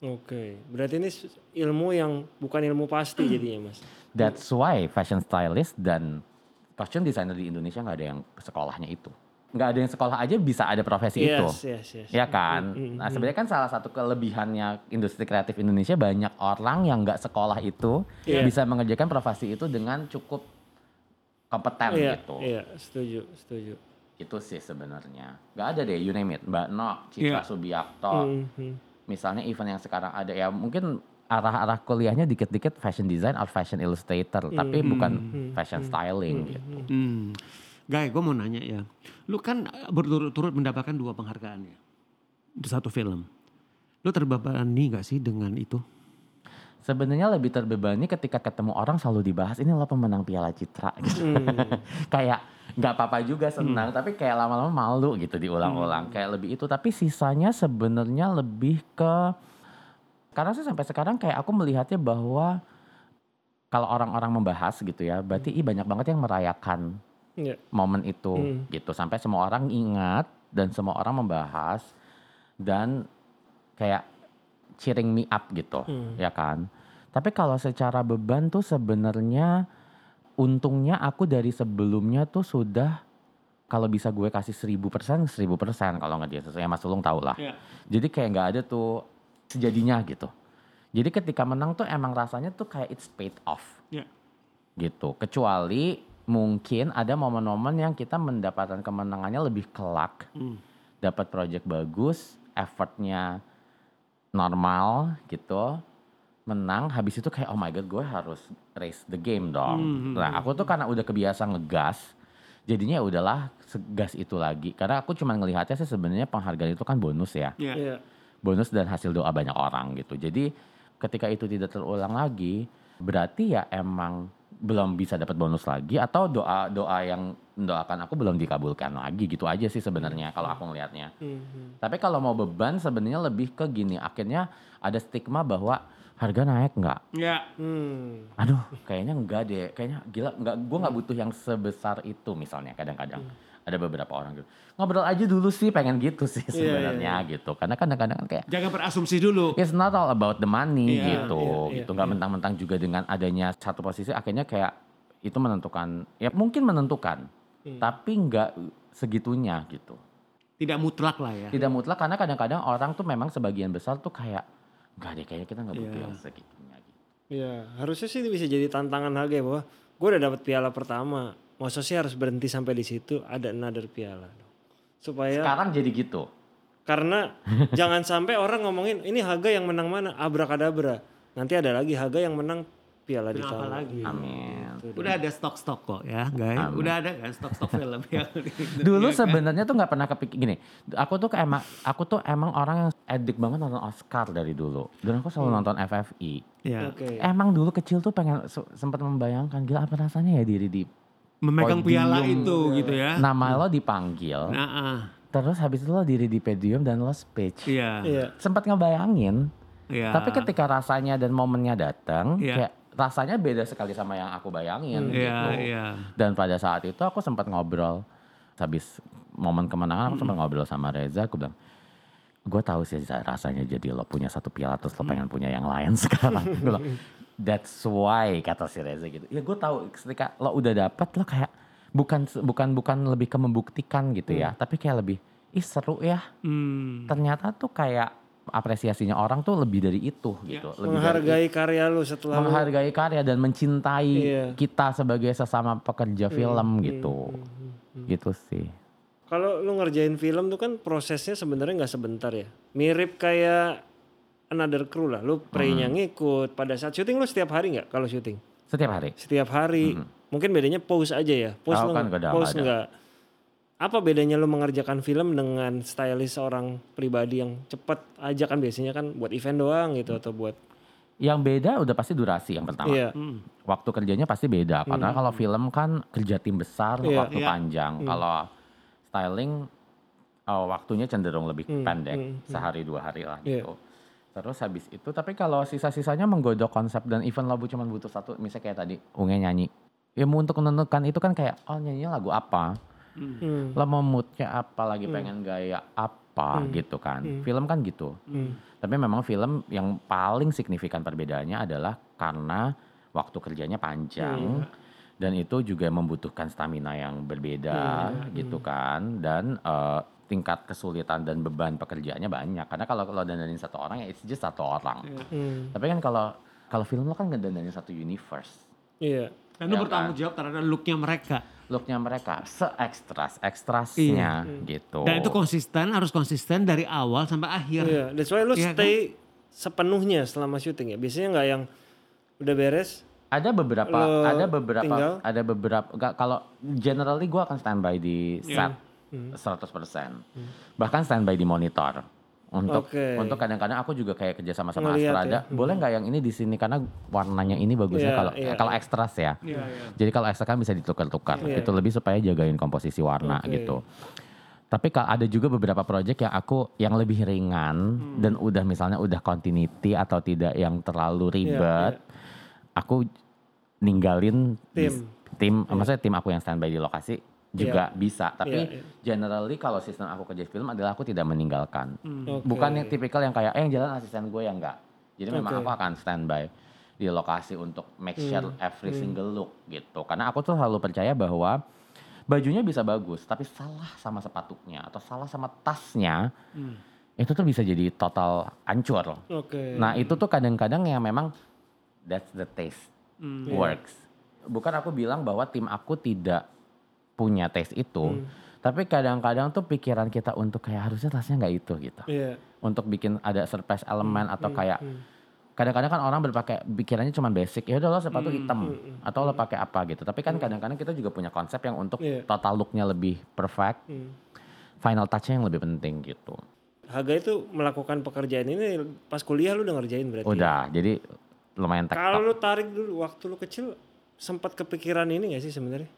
Oke. Berarti ini ilmu yang bukan ilmu pasti jadinya mas. That's why fashion stylist dan costume designer di Indonesia nggak ada yang sekolahnya itu. Nggak ada yang sekolah aja bisa ada profesi itu. Yes, yes, yes. Ya kan. Hmm, hmm, Nah sebenarnya kan salah satu kelebihannya industri kreatif Indonesia banyak orang yang nggak sekolah itu Iya. bisa mengerjakan profesi itu dengan cukup kompeten Iya, gitu. iya, setuju, setuju. Itu sih sebenarnya. Nggak ada deh, you name it. Mbak Nok, Citra Iya. Subiakto, Hmm, hmm. misalnya event yang sekarang ada ya mungkin arah-arah kuliahnya dikit-dikit fashion design or fashion illustrator, tapi bukan fashion styling gitu. Hmm. Guy, gue mau nanya ya. Lu kan berturut-turut mendapatkan dua penghargaan ya. Di satu film. Lu terbebani gak sih dengan itu? Sebenarnya lebih terbebani ketika ketemu orang selalu dibahas ini lo pemenang Piala Citra <laughs> gitu. Hmm. kayak nggak apa-apa juga senang, tapi kayak lama-lama malu gitu diulang-ulang. Kayak lebih itu, tapi sisanya sebenarnya lebih ke karena sih sampai sekarang kayak aku melihatnya bahwa kalau orang-orang membahas gitu ya, berarti ih banyak banget yang merayakan Iya. momen itu Hmm. gitu sampai semua orang ingat dan semua orang membahas dan kayak cheering me up gitu Hmm. ya kan tapi kalau secara beban tuh sebenarnya untungnya aku dari sebelumnya tuh sudah kalau bisa gue kasih seribu persen seribu persen kalau nggak dia sesuai Mas Ulung tau lah Iya. jadi kayak nggak ada tuh sejadinya gitu jadi ketika menang tuh emang rasanya tuh kayak it's paid off Ya. gitu. Kecuali mungkin ada momen-momen yang kita mendapatkan kemenangannya lebih kelak, Hmm. dapat project bagus, effortnya normal gitu, menang, habis itu kayak oh my god gue harus raise the game dong. Hmm, Nah aku tuh karena udah kebiasa ngegas, jadinya ya udahlah segas itu lagi. Karena aku cuma ngelihatnya sih sebenarnya penghargaan itu kan bonus ya Ya. Iya. bonus dan hasil doa banyak orang gitu. Jadi ketika itu tidak terulang lagi, berarti ya emang belum bisa dapat bonus lagi atau doa doa yang mendoakan aku belum dikabulkan lagi gitu aja sih sebenarnya kalau aku ngelihatnya. Hmm, hmm. Tapi kalau mau beban sebenarnya lebih ke gini, akhirnya ada stigma bahwa harga naik nggak? Ya. Hmm. Aduh, kayaknya enggak deh. Kayaknya gila, enggak. Gue nggak butuh yang sebesar itu misalnya. Kadang-kadang ada beberapa orang gitu. Ngobrol aja dulu sih, pengen gitu sih Iya, sebenarnya gitu. Karena kadang-kadang kan kayak Jangan berasumsi dulu. It's not all about the money Iya, gitu, iya, gitu. iya, Nggak mentang-mentang juga dengan adanya satu posisi, akhirnya kayak itu menentukan, ya mungkin menentukan, Hmm. tapi nggak segitunya gitu. Tidak mutlak lah ya. Tidak mutlak karena kadang-kadang orang tuh memang sebagian besar tuh kayak, nggak deh kayaknya kita nggak butuh Iya. yang segitunya. Gitu. Iya, harusnya sih bisa jadi tantangan harga ya bahwa gue udah dapat piala pertama, masa sih harus berhenti sampai di situ ada another piala. Supaya Sekarang jadi gitu. karena <laughs> jangan sampai orang ngomongin ini harga yang menang mana abrakadabra. Nanti ada lagi harga yang menang piala di lagi? Amin. Udah ada stok-stok kok ya, guys. Udah ada kan stok-stok <laughs> film yang Dulu Iya kan? sebenarnya tuh nggak pernah kepikir gini. Aku tuh kayak emang aku tuh emang orang yang edik banget nonton Oscar dari dulu. Dan aku selalu nonton FFI. ya, Oke. Emang dulu kecil tuh pengen se- sempat membayangkan gila apa rasanya ya diri di memegang Podium. piala itu gitu ya. nama lo dipanggil, Nah, ah, terus habis itu lo diri di podium dan lo speech. iya, Iya. Sempat ngebayangin, iya. tapi ketika rasanya dan momennya datang, Iya. kayak rasanya beda sekali sama yang aku bayangin Iya, gitu. iya. Dan pada saat itu aku sempat ngobrol habis momen kemenangan aku sempat ngobrol sama Reza, aku bilang gue tahu sih rasanya jadi lo punya satu piala terus lo pengen punya yang lain <laughs> sekarang. Gue bilang, <laughs> That's why kata si Reza gitu. Ya gue tahu ketika lo udah dapet lo kayak bukan bukan bukan lebih ke membuktikan gitu ya, tapi kayak lebih ih seru ya. Hmm. Ternyata tuh kayak apresiasinya orang tuh lebih dari itu gitu. Lebih dari Menghargai karya lu setelah lu- menghargai karya dan mencintai Iya. kita sebagai sesama pekerja film hmm, gitu. Gitu sih. Kalau lu ngerjain film tuh kan prosesnya sebenarnya nggak sebentar ya. Mirip kayak another crew lah. Lu pre-nya Hmm. ngikut. Pada saat syuting lu setiap hari nggak kalau syuting? Setiap hari. Setiap hari. Mungkin bedanya pose aja ya. Pose Oh, lu kan nggak ada, pose nggak ada. nggak. Apa bedanya lu mengerjakan film dengan stylist seorang pribadi yang cepet aja kan biasanya kan buat event doang gitu atau buat Yang beda udah pasti durasi yang pertama. iya. Hmm. Waktu kerjanya pasti beda karena kalau film kan kerja tim besar Iya. waktu Iya. panjang. Kalau styling oh, waktunya cenderung lebih Hmm, pendek, hmm, hmm. sehari dua hari lah Iya. gitu. Terus habis itu, tapi kalau sisa-sisanya menggodok konsep dan event lagu cuma butuh satu, misalnya kayak tadi Unge nyanyi. Ya mau untuk menentukan itu kan kayak, oh nyanyinya lagu apa, Hmm. lo mau moodnya apa, lagi pengen gaya apa Hmm. gitu kan. Hmm. Film kan gitu. Hmm. Tapi memang film yang paling signifikan perbedaannya adalah karena waktu kerjanya panjang dan itu juga membutuhkan stamina yang berbeda gitu kan dan eh, tingkat kesulitan dan beban pekerjaannya banyak karena kalau kalau dandanin satu orang ya it's just satu orang. Hmm. Tapi kan kalau kalau film lo kan ngedandanin satu universe. Iya. Dan lu Ya bertanggung kan? jawab terhadap looknya mereka. Looknya mereka se-ekstras, ekstrasnya gitu. Dan itu konsisten, harus konsisten dari awal sampai akhir. Iya, that's why lu Iya kan? stay sepenuhnya selama syuting ya. Biasanya nggak yang udah beres, ada beberapa Lo ada beberapa tinggal? ada beberapa nggak, kalau generally gue akan standby di Iya. set 100% bahkan standby di monitor untuk Oke. untuk kadang-kadang aku juga kayak kerja sama sama Ngeliat Astra ada ya. boleh nggak yang ini di sini karena warnanya ini bagusnya Iya, kalau iya, kalau iya. ekstras ya Iya, iya. jadi kalau ekstra kan bisa ditukar-tukar Iya. itu lebih supaya jagain komposisi warna Oke. gitu tapi kalau ada juga beberapa project yang aku yang lebih ringan Hmm. dan udah misalnya udah continuity atau tidak yang terlalu Iya, ribet aku ninggalin di- Tim. tim maksudnya tim aku yang standby di lokasi juga bisa tapi Iya, iya. generally kalau sistem aku kerja film adalah aku tidak meninggalkan Oke. bukan yang tipikal yang kayak eh yang jalan asisten gue yang enggak jadi memang Oke. aku akan standby di lokasi untuk make sure Hmm, every single look gitu karena aku tuh selalu percaya bahwa bajunya bisa bagus tapi salah sama sepatunya atau salah sama tasnya Hmm. itu tuh bisa jadi total hancur Oke. nah itu tuh kadang-kadang yang memang that's the taste Hmm. works bukan aku bilang bahwa tim aku tidak punya taste itu Hmm. tapi kadang-kadang tuh pikiran kita untuk kayak harusnya tasnya nggak itu gitu Iya. untuk bikin ada surprise elemen atau hmm, kayak hmm. kadang-kadang kan orang berpakai pikirannya cuma basic ya udah lo sepatu Hmm, hitam hmm, atau lo pakai apa gitu tapi kan kadang-kadang kita juga punya konsep yang untuk Iya. total looknya lebih perfect Hmm. final touchnya yang lebih penting gitu Haga itu melakukan pekerjaan ini pas kuliah lu udah ngerjain berarti. ya? udah jadi lumayan Kalau tektok lu tarik dulu waktu lu kecil sempat kepikiran ini gak sih sebenarnya?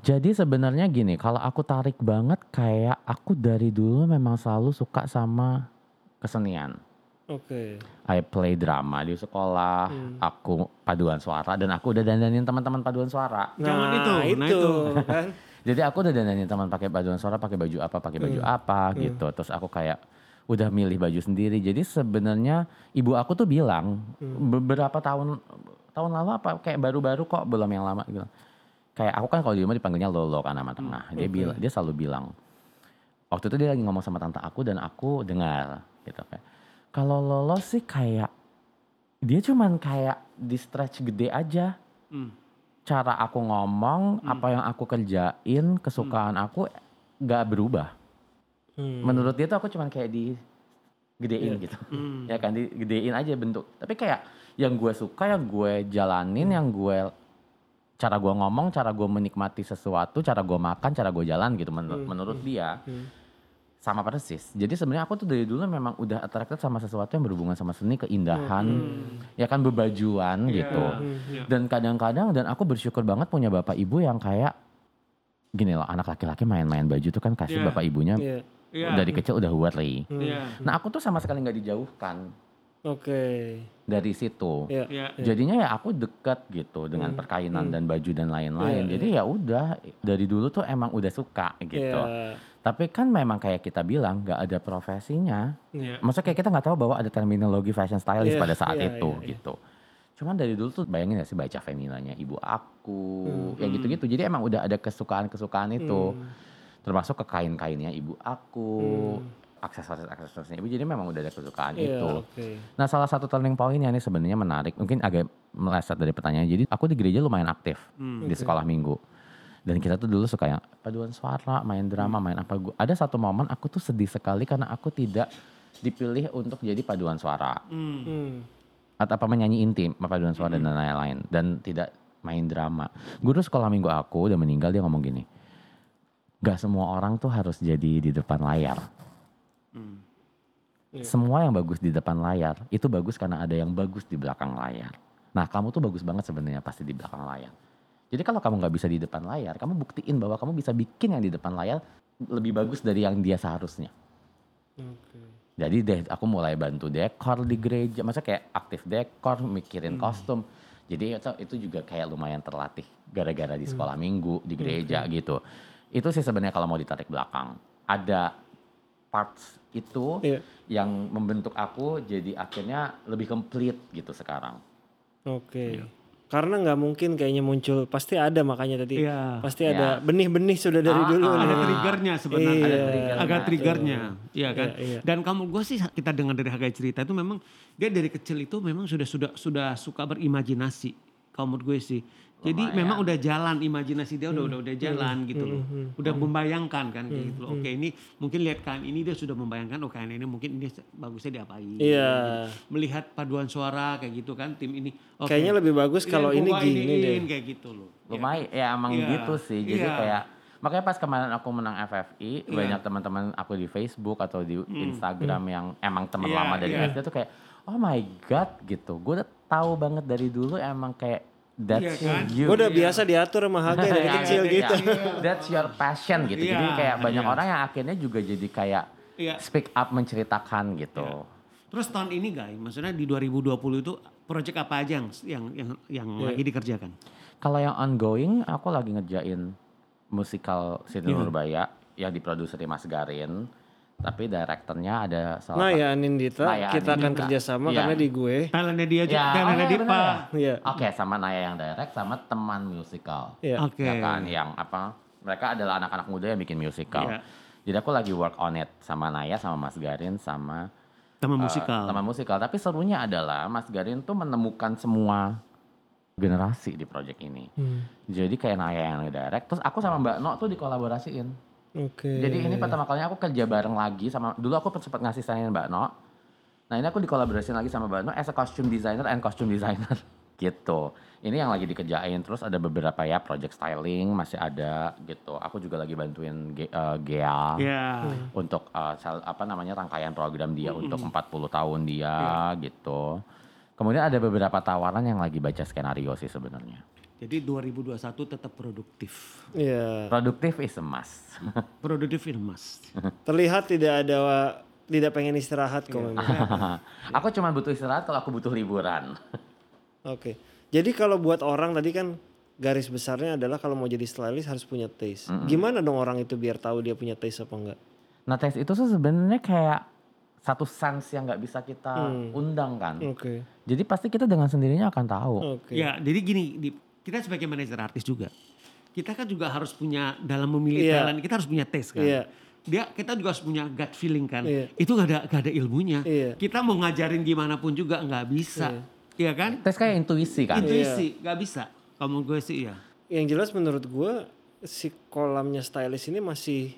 Jadi sebenarnya gini kalau aku tarik banget kayak aku dari dulu memang selalu suka sama kesenian Oke. I play drama di sekolah, Hmm. aku paduan suara dan aku udah dandanin teman-teman paduan suara. Jangan Nah, itu, nah itu, itu. kan. <laughs> Jadi aku udah dandanin teman pakai paduan suara, pakai baju apa, pakai baju Hmm. apa gitu. Terus aku kayak udah milih baju sendiri. Jadi sebenarnya ibu aku tuh bilang Hmm. beberapa tahun tahun lalu apa kayak baru-baru kok belum yang lama gitu. Kayak aku kan kalau di rumah dipanggilnya Lolo kan nama tengah. Dia Oke. bilang dia selalu bilang waktu itu dia lagi ngomong sama tante aku dan aku dengar gitu kayak kalau Lolo sih kayak dia cuman kayak di stretch gede aja Hmm. cara aku ngomong apa yang aku kerjain kesukaan aku nggak berubah Hmm. menurut dia tuh aku cuman kayak di gedein Iya. gitu Hmm. <laughs> ya kan digedein aja bentuk tapi kayak yang gue suka yang gue jalanin Hmm. yang gue cara gue ngomong cara gue menikmati sesuatu cara gue makan cara gue jalan gitu menur- Hmm, menurut dia Hmm. sama persis jadi sebenarnya aku tuh dari dulu memang udah attracted sama sesuatu yang berhubungan sama seni keindahan ya kan bebajuan Iya. gitu Iya. dan kadang-kadang dan aku bersyukur banget punya bapak ibu yang kayak gini loh anak laki-laki main-main baju tuh kan kasih Iya. bapak ibunya Iya. Iya. dari kecil udah worry. Hmm. Iya. Nah aku tuh sama sekali nggak dijauhkan Oke. dari situ. Iya. Iya. Jadinya ya aku deket gitu dengan perkainan dan baju dan lain-lain. Iya, Jadi ya udah dari dulu tuh emang udah suka gitu. Iya. Tapi kan memang kayak kita bilang nggak ada profesinya. Iya. Maksudnya kayak kita nggak tahu bahwa ada terminologi fashion stylist Iya, pada saat iya, itu iya, iya. gitu. Cuman dari dulu tuh bayangin ya sih baca feminanya ibu aku, Hmm. ya gitu-gitu. Jadi emang udah ada kesukaan-kesukaan itu. Hmm. termasuk ke kain-kainnya ibu aku, aksesoris-aksesorisnya ibu. Jadi memang udah ada kesukaan Iya, itu. oke. Nah salah satu turning pointnya nih sebenarnya menarik, mungkin agak meleset dari pertanyaan. Jadi aku di gereja lumayan aktif di sekolah minggu. Dan kita tuh dulu suka yang paduan suara, main drama, main apa. Gua- Ada satu momen aku tuh sedih sekali karena aku tidak dipilih untuk jadi paduan suara. Hmm. Atau apa menyanyi intim, paduan suara dan lain-lain. Dan tidak main drama. Guru sekolah minggu aku udah meninggal dia ngomong gini. Gak semua orang tuh harus jadi di depan layar. Iya. Semua yang bagus di depan layar itu bagus karena ada yang bagus di belakang layar. Nah kamu tuh bagus banget sebenarnya pasti di belakang layar. Jadi kalau kamu nggak bisa di depan layar, kamu buktiin bahwa kamu bisa bikin yang di depan layar lebih bagus dari yang dia seharusnya. Oke. Jadi deh aku mulai bantu dekor di gereja, masa kayak aktif dekor, mikirin kostum. Jadi itu, itu juga kayak lumayan terlatih gara-gara di sekolah minggu, di gereja gitu. Itu sih sebenarnya kalau mau ditarik belakang. Ada parts itu Iya. yang membentuk aku jadi akhirnya lebih komplit gitu sekarang. Oke. Karena nggak mungkin kayaknya muncul, pasti ada makanya tadi. Iya. Pasti ada benih-benih sudah dari Ah, dulu. ah, ada triggernya sebenarnya Iya, Ada trigger- agak betul. triggernya iya kan Iya, iya. dan kamu gue sih kita dengar dari Hagai cerita itu memang dia dari kecil itu memang sudah sudah sudah suka berimajinasi kalau menurut gue sih jadi Lumayan. memang udah jalan imajinasi dia Hmm. udah udah udah jalan gitu loh udah membayangkan kan kayak gitu loh oke ini mungkin lihat kain ini dia sudah membayangkan oh kain ini mungkin ini bagusnya diapain Iya. melihat paduan suara kayak gitu kan tim ini oke. Kayaknya lebih bagus Iya, kalau ini gini deh. iniin, kayak gitu loh Ya. Lumayan, ya emang Iya, gitu sih. Jadi iya. kayak makanya pas kemarin aku menang FFI, Iya. banyak teman-teman aku di Facebook atau di Instagram yang emang teman Hmm, Iya, lama dari iya. SD tuh kayak, oh my god gitu. Gue udah tahu banget dari dulu emang kayak that's Iya kan? you. Gue udah biasa diatur sama Haga dari Ya, kecil ya, gitu. <laughs> That's your passion gitu. Jadi Iya, kayak banyak iya. orang yang akhirnya juga jadi kayak Iya. speak up menceritakan gitu. Terus tahun ini guys, maksudnya di 2020 itu project apa aja yang yang yang, yang Iya. lagi dikerjakan? Kalau yang ongoing, aku lagi ngerjain musikal Siti Iya. Nurbaya yang diproduseri Mas Garin. Tapi direkturnya ada salah Nah ya Anindita, Nah, ya, kita akan kerjasama Iya. karena di gue. Talentnya dia juga, Ya, talentnya oh, iya, Dipa. Iya. Oke, sama Naya yang direct sama teman musikal. Iya. Oke. Ya kan, yang apa? Mereka adalah anak-anak muda yang bikin musikal. Iya. Jadi aku lagi work on it sama Naya, sama Mas Garin, sama Teman eh, musikal. teman musikal. Tapi serunya adalah Mas Garin tuh menemukan semua generasi di project ini. Hmm. Jadi kayak Naya yang direct, terus aku sama Mbak No tuh dikolaborasiin. Oke. Jadi ini pertama kalinya aku kerja bareng lagi sama dulu aku sempat ngasih sayangin Mbak No. Nah ini aku dikolaborasiin lagi sama Mbak No as a costume designer and costume designer <laughs> gitu. Ini yang lagi dikerjain terus ada beberapa ya project styling masih ada gitu. Aku juga lagi bantuin Ge- eh, Gea Iya. untuk eh, sel- apa namanya rangkaian program dia untuk 40 tahun dia gitu. Kemudian ada beberapa tawaran yang lagi baca skenario sih sebenarnya. Jadi 2021 tetap produktif. Iya. Produktif is a must. <laughs> Produktif in mas. Terlihat tidak ada tidak pengen istirahat kok Iya. memang. <laughs> aku cuma butuh istirahat kalau aku butuh liburan. <laughs> Oke. Jadi kalau buat orang tadi kan garis besarnya adalah kalau mau jadi stylist harus punya taste. Gimana dong orang itu biar tahu dia punya taste apa enggak? Nah tes itu tuh sebenarnya kayak satu sense yang nggak bisa kita Hmm. undang kan. Oke. Jadi pasti kita dengan sendirinya akan tahu. Oke. Ya, jadi gini, di- kita sebagai manajer artis juga, kita kan juga harus punya dalam memilih Iya. talent, kita harus punya taste kan. Iya. Dia kita juga harus punya gut feeling kan. Iya. Itu gak ada gak ada ilmunya. Iya. Kita mau ngajarin gimana pun juga nggak bisa. Iya kan? Tes kayak intuisi kan. Intuisi nggak bisa. Kamu gue sih ya. Yang jelas menurut gue si kolamnya stylist ini masih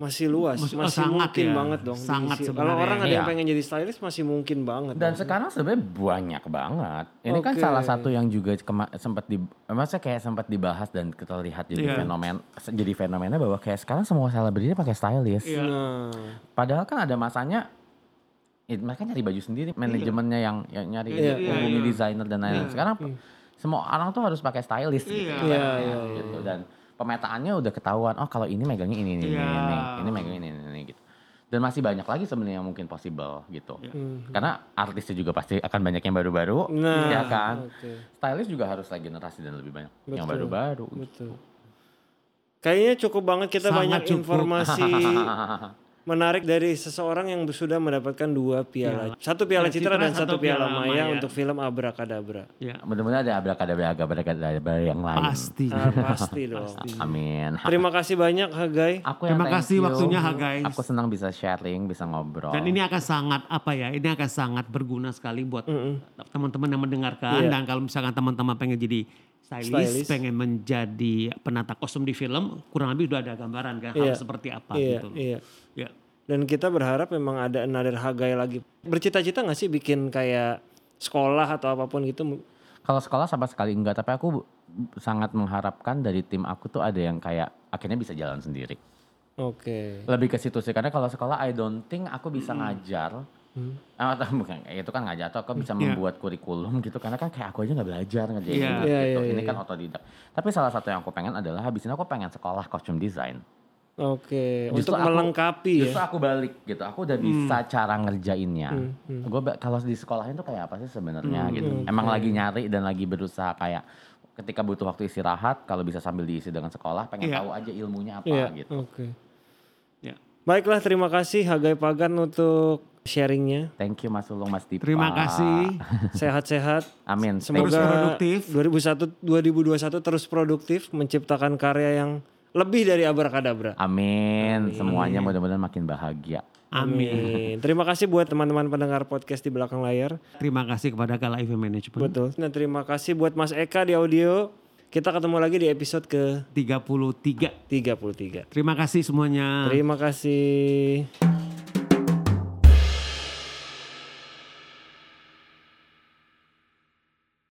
masih luas, Masih- masih, sangat mungkin ya. banget dong. Sangat. Kalau orang ada yang Iya. pengen jadi stylist masih mungkin banget. Dan dong. sekarang sebenarnya banyak banget. Ini kan Oke. salah satu yang juga sempat di, maksudnya kayak sempat dibahas dan kita lihat jadi Iya. fenomen, jadi fenomena bahwa kayak sekarang semua selebriti pakai stylist. Iya. Nah, Padahal kan ada masanya it- mereka nyari baju sendiri, manajemennya yang, yang nyari Iya, hubungi iya. desainer dan lain-lain. Sekarang semua orang tuh harus pakai stylist gitu. Iya. Iya, iya, gitu. Dan pemetaannya udah ketahuan, oh kalau ini megangnya ini ini Iya. ini, ini, ini megangnya ini ini, ini gitu. Dan masih banyak lagi sebenarnya yang mungkin possible gitu. Karena artisnya juga pasti akan banyak yang baru-baru, Nah, ya kan. oke. Stylist juga harus regenerasi dan lebih banyak yang Betul. baru-baru. betul. Kayaknya cukup banget kita Sangat banyak cukup. informasi <laughs> menarik dari seseorang yang sudah mendapatkan dua piala. Satu piala Ya, Citra Citra, dan satu piala Piala Maya Maya. untuk film Abrakadabra. Ya, Mudah-mudahan ada abrakadabra abrakadabra yang lain. pasti. Ah, <laughs> pasti dong. Amin. Terima kasih banyak Hagai. Aku yang Terima kasih you. waktunya, Ha, guys. Aku senang bisa sharing, bisa ngobrol. Dan ini akan sangat apa ya? Ini akan sangat berguna sekali buat teman-teman yang mendengarkan. Iya. Dan kalau misalkan teman-teman pengen jadi stylist, Stylist. pengen menjadi penata kostum di film, kurang lebih udah ada gambaran kan Iya. harus seperti apa Iya, gitu. iya. Ya. Dan kita berharap memang ada another Hagai lagi. Bercita-cita gak sih bikin kayak sekolah atau apa pun gitu? Kalau sekolah sama sekali enggak, tapi aku sangat mengharapkan dari tim aku tuh ada yang kayak akhirnya bisa jalan sendiri. Oke. Lebih ke situ sih, karena kalau sekolah I don't think aku bisa ngajar. Hmm. Eh, atau bukan, itu kan ngajar atau aku bisa Iya. membuat kurikulum gitu karena kan kayak aku aja nggak belajar ngerjain Iya. gitu. Iya, iya, ini iya. kan otodidak. Tapi salah satu yang aku pengen adalah habis ini aku pengen sekolah kostum desain. Oke. Justru Untuk aku- melengkapi ya. Justru aku balik gitu. Aku udah bisa cara ngerjainnya. Hmm, Gue kalau di sekolahin tuh kayak apa sih sebenarnya gitu. Emang lagi nyari dan lagi berusaha kayak ketika butuh waktu istirahat kalau bisa sambil diisi dengan sekolah pengen Iya. tahu aja ilmunya apa Iya. gitu. Oke. Ya. Baiklah, terima kasih Hagai Pagan untuk sharingnya. Thank you Mas Ulung Mas Dipa. Terima kasih. <laughs> Sehat-sehat. Amin. Semoga Terus produktif. 2001 2021 terus produktif menciptakan karya yang lebih dari abrakadabra. Amin. Semuanya mudah-mudahan makin bahagia. Amin. Terima kasih buat teman-teman pendengar podcast di belakang layar. Terima kasih kepada Kala Event Management. Betul. Dan terima kasih buat Mas Eka di audio. Kita ketemu lagi di episode ke 33. 33. Terima kasih semuanya. Terima kasih.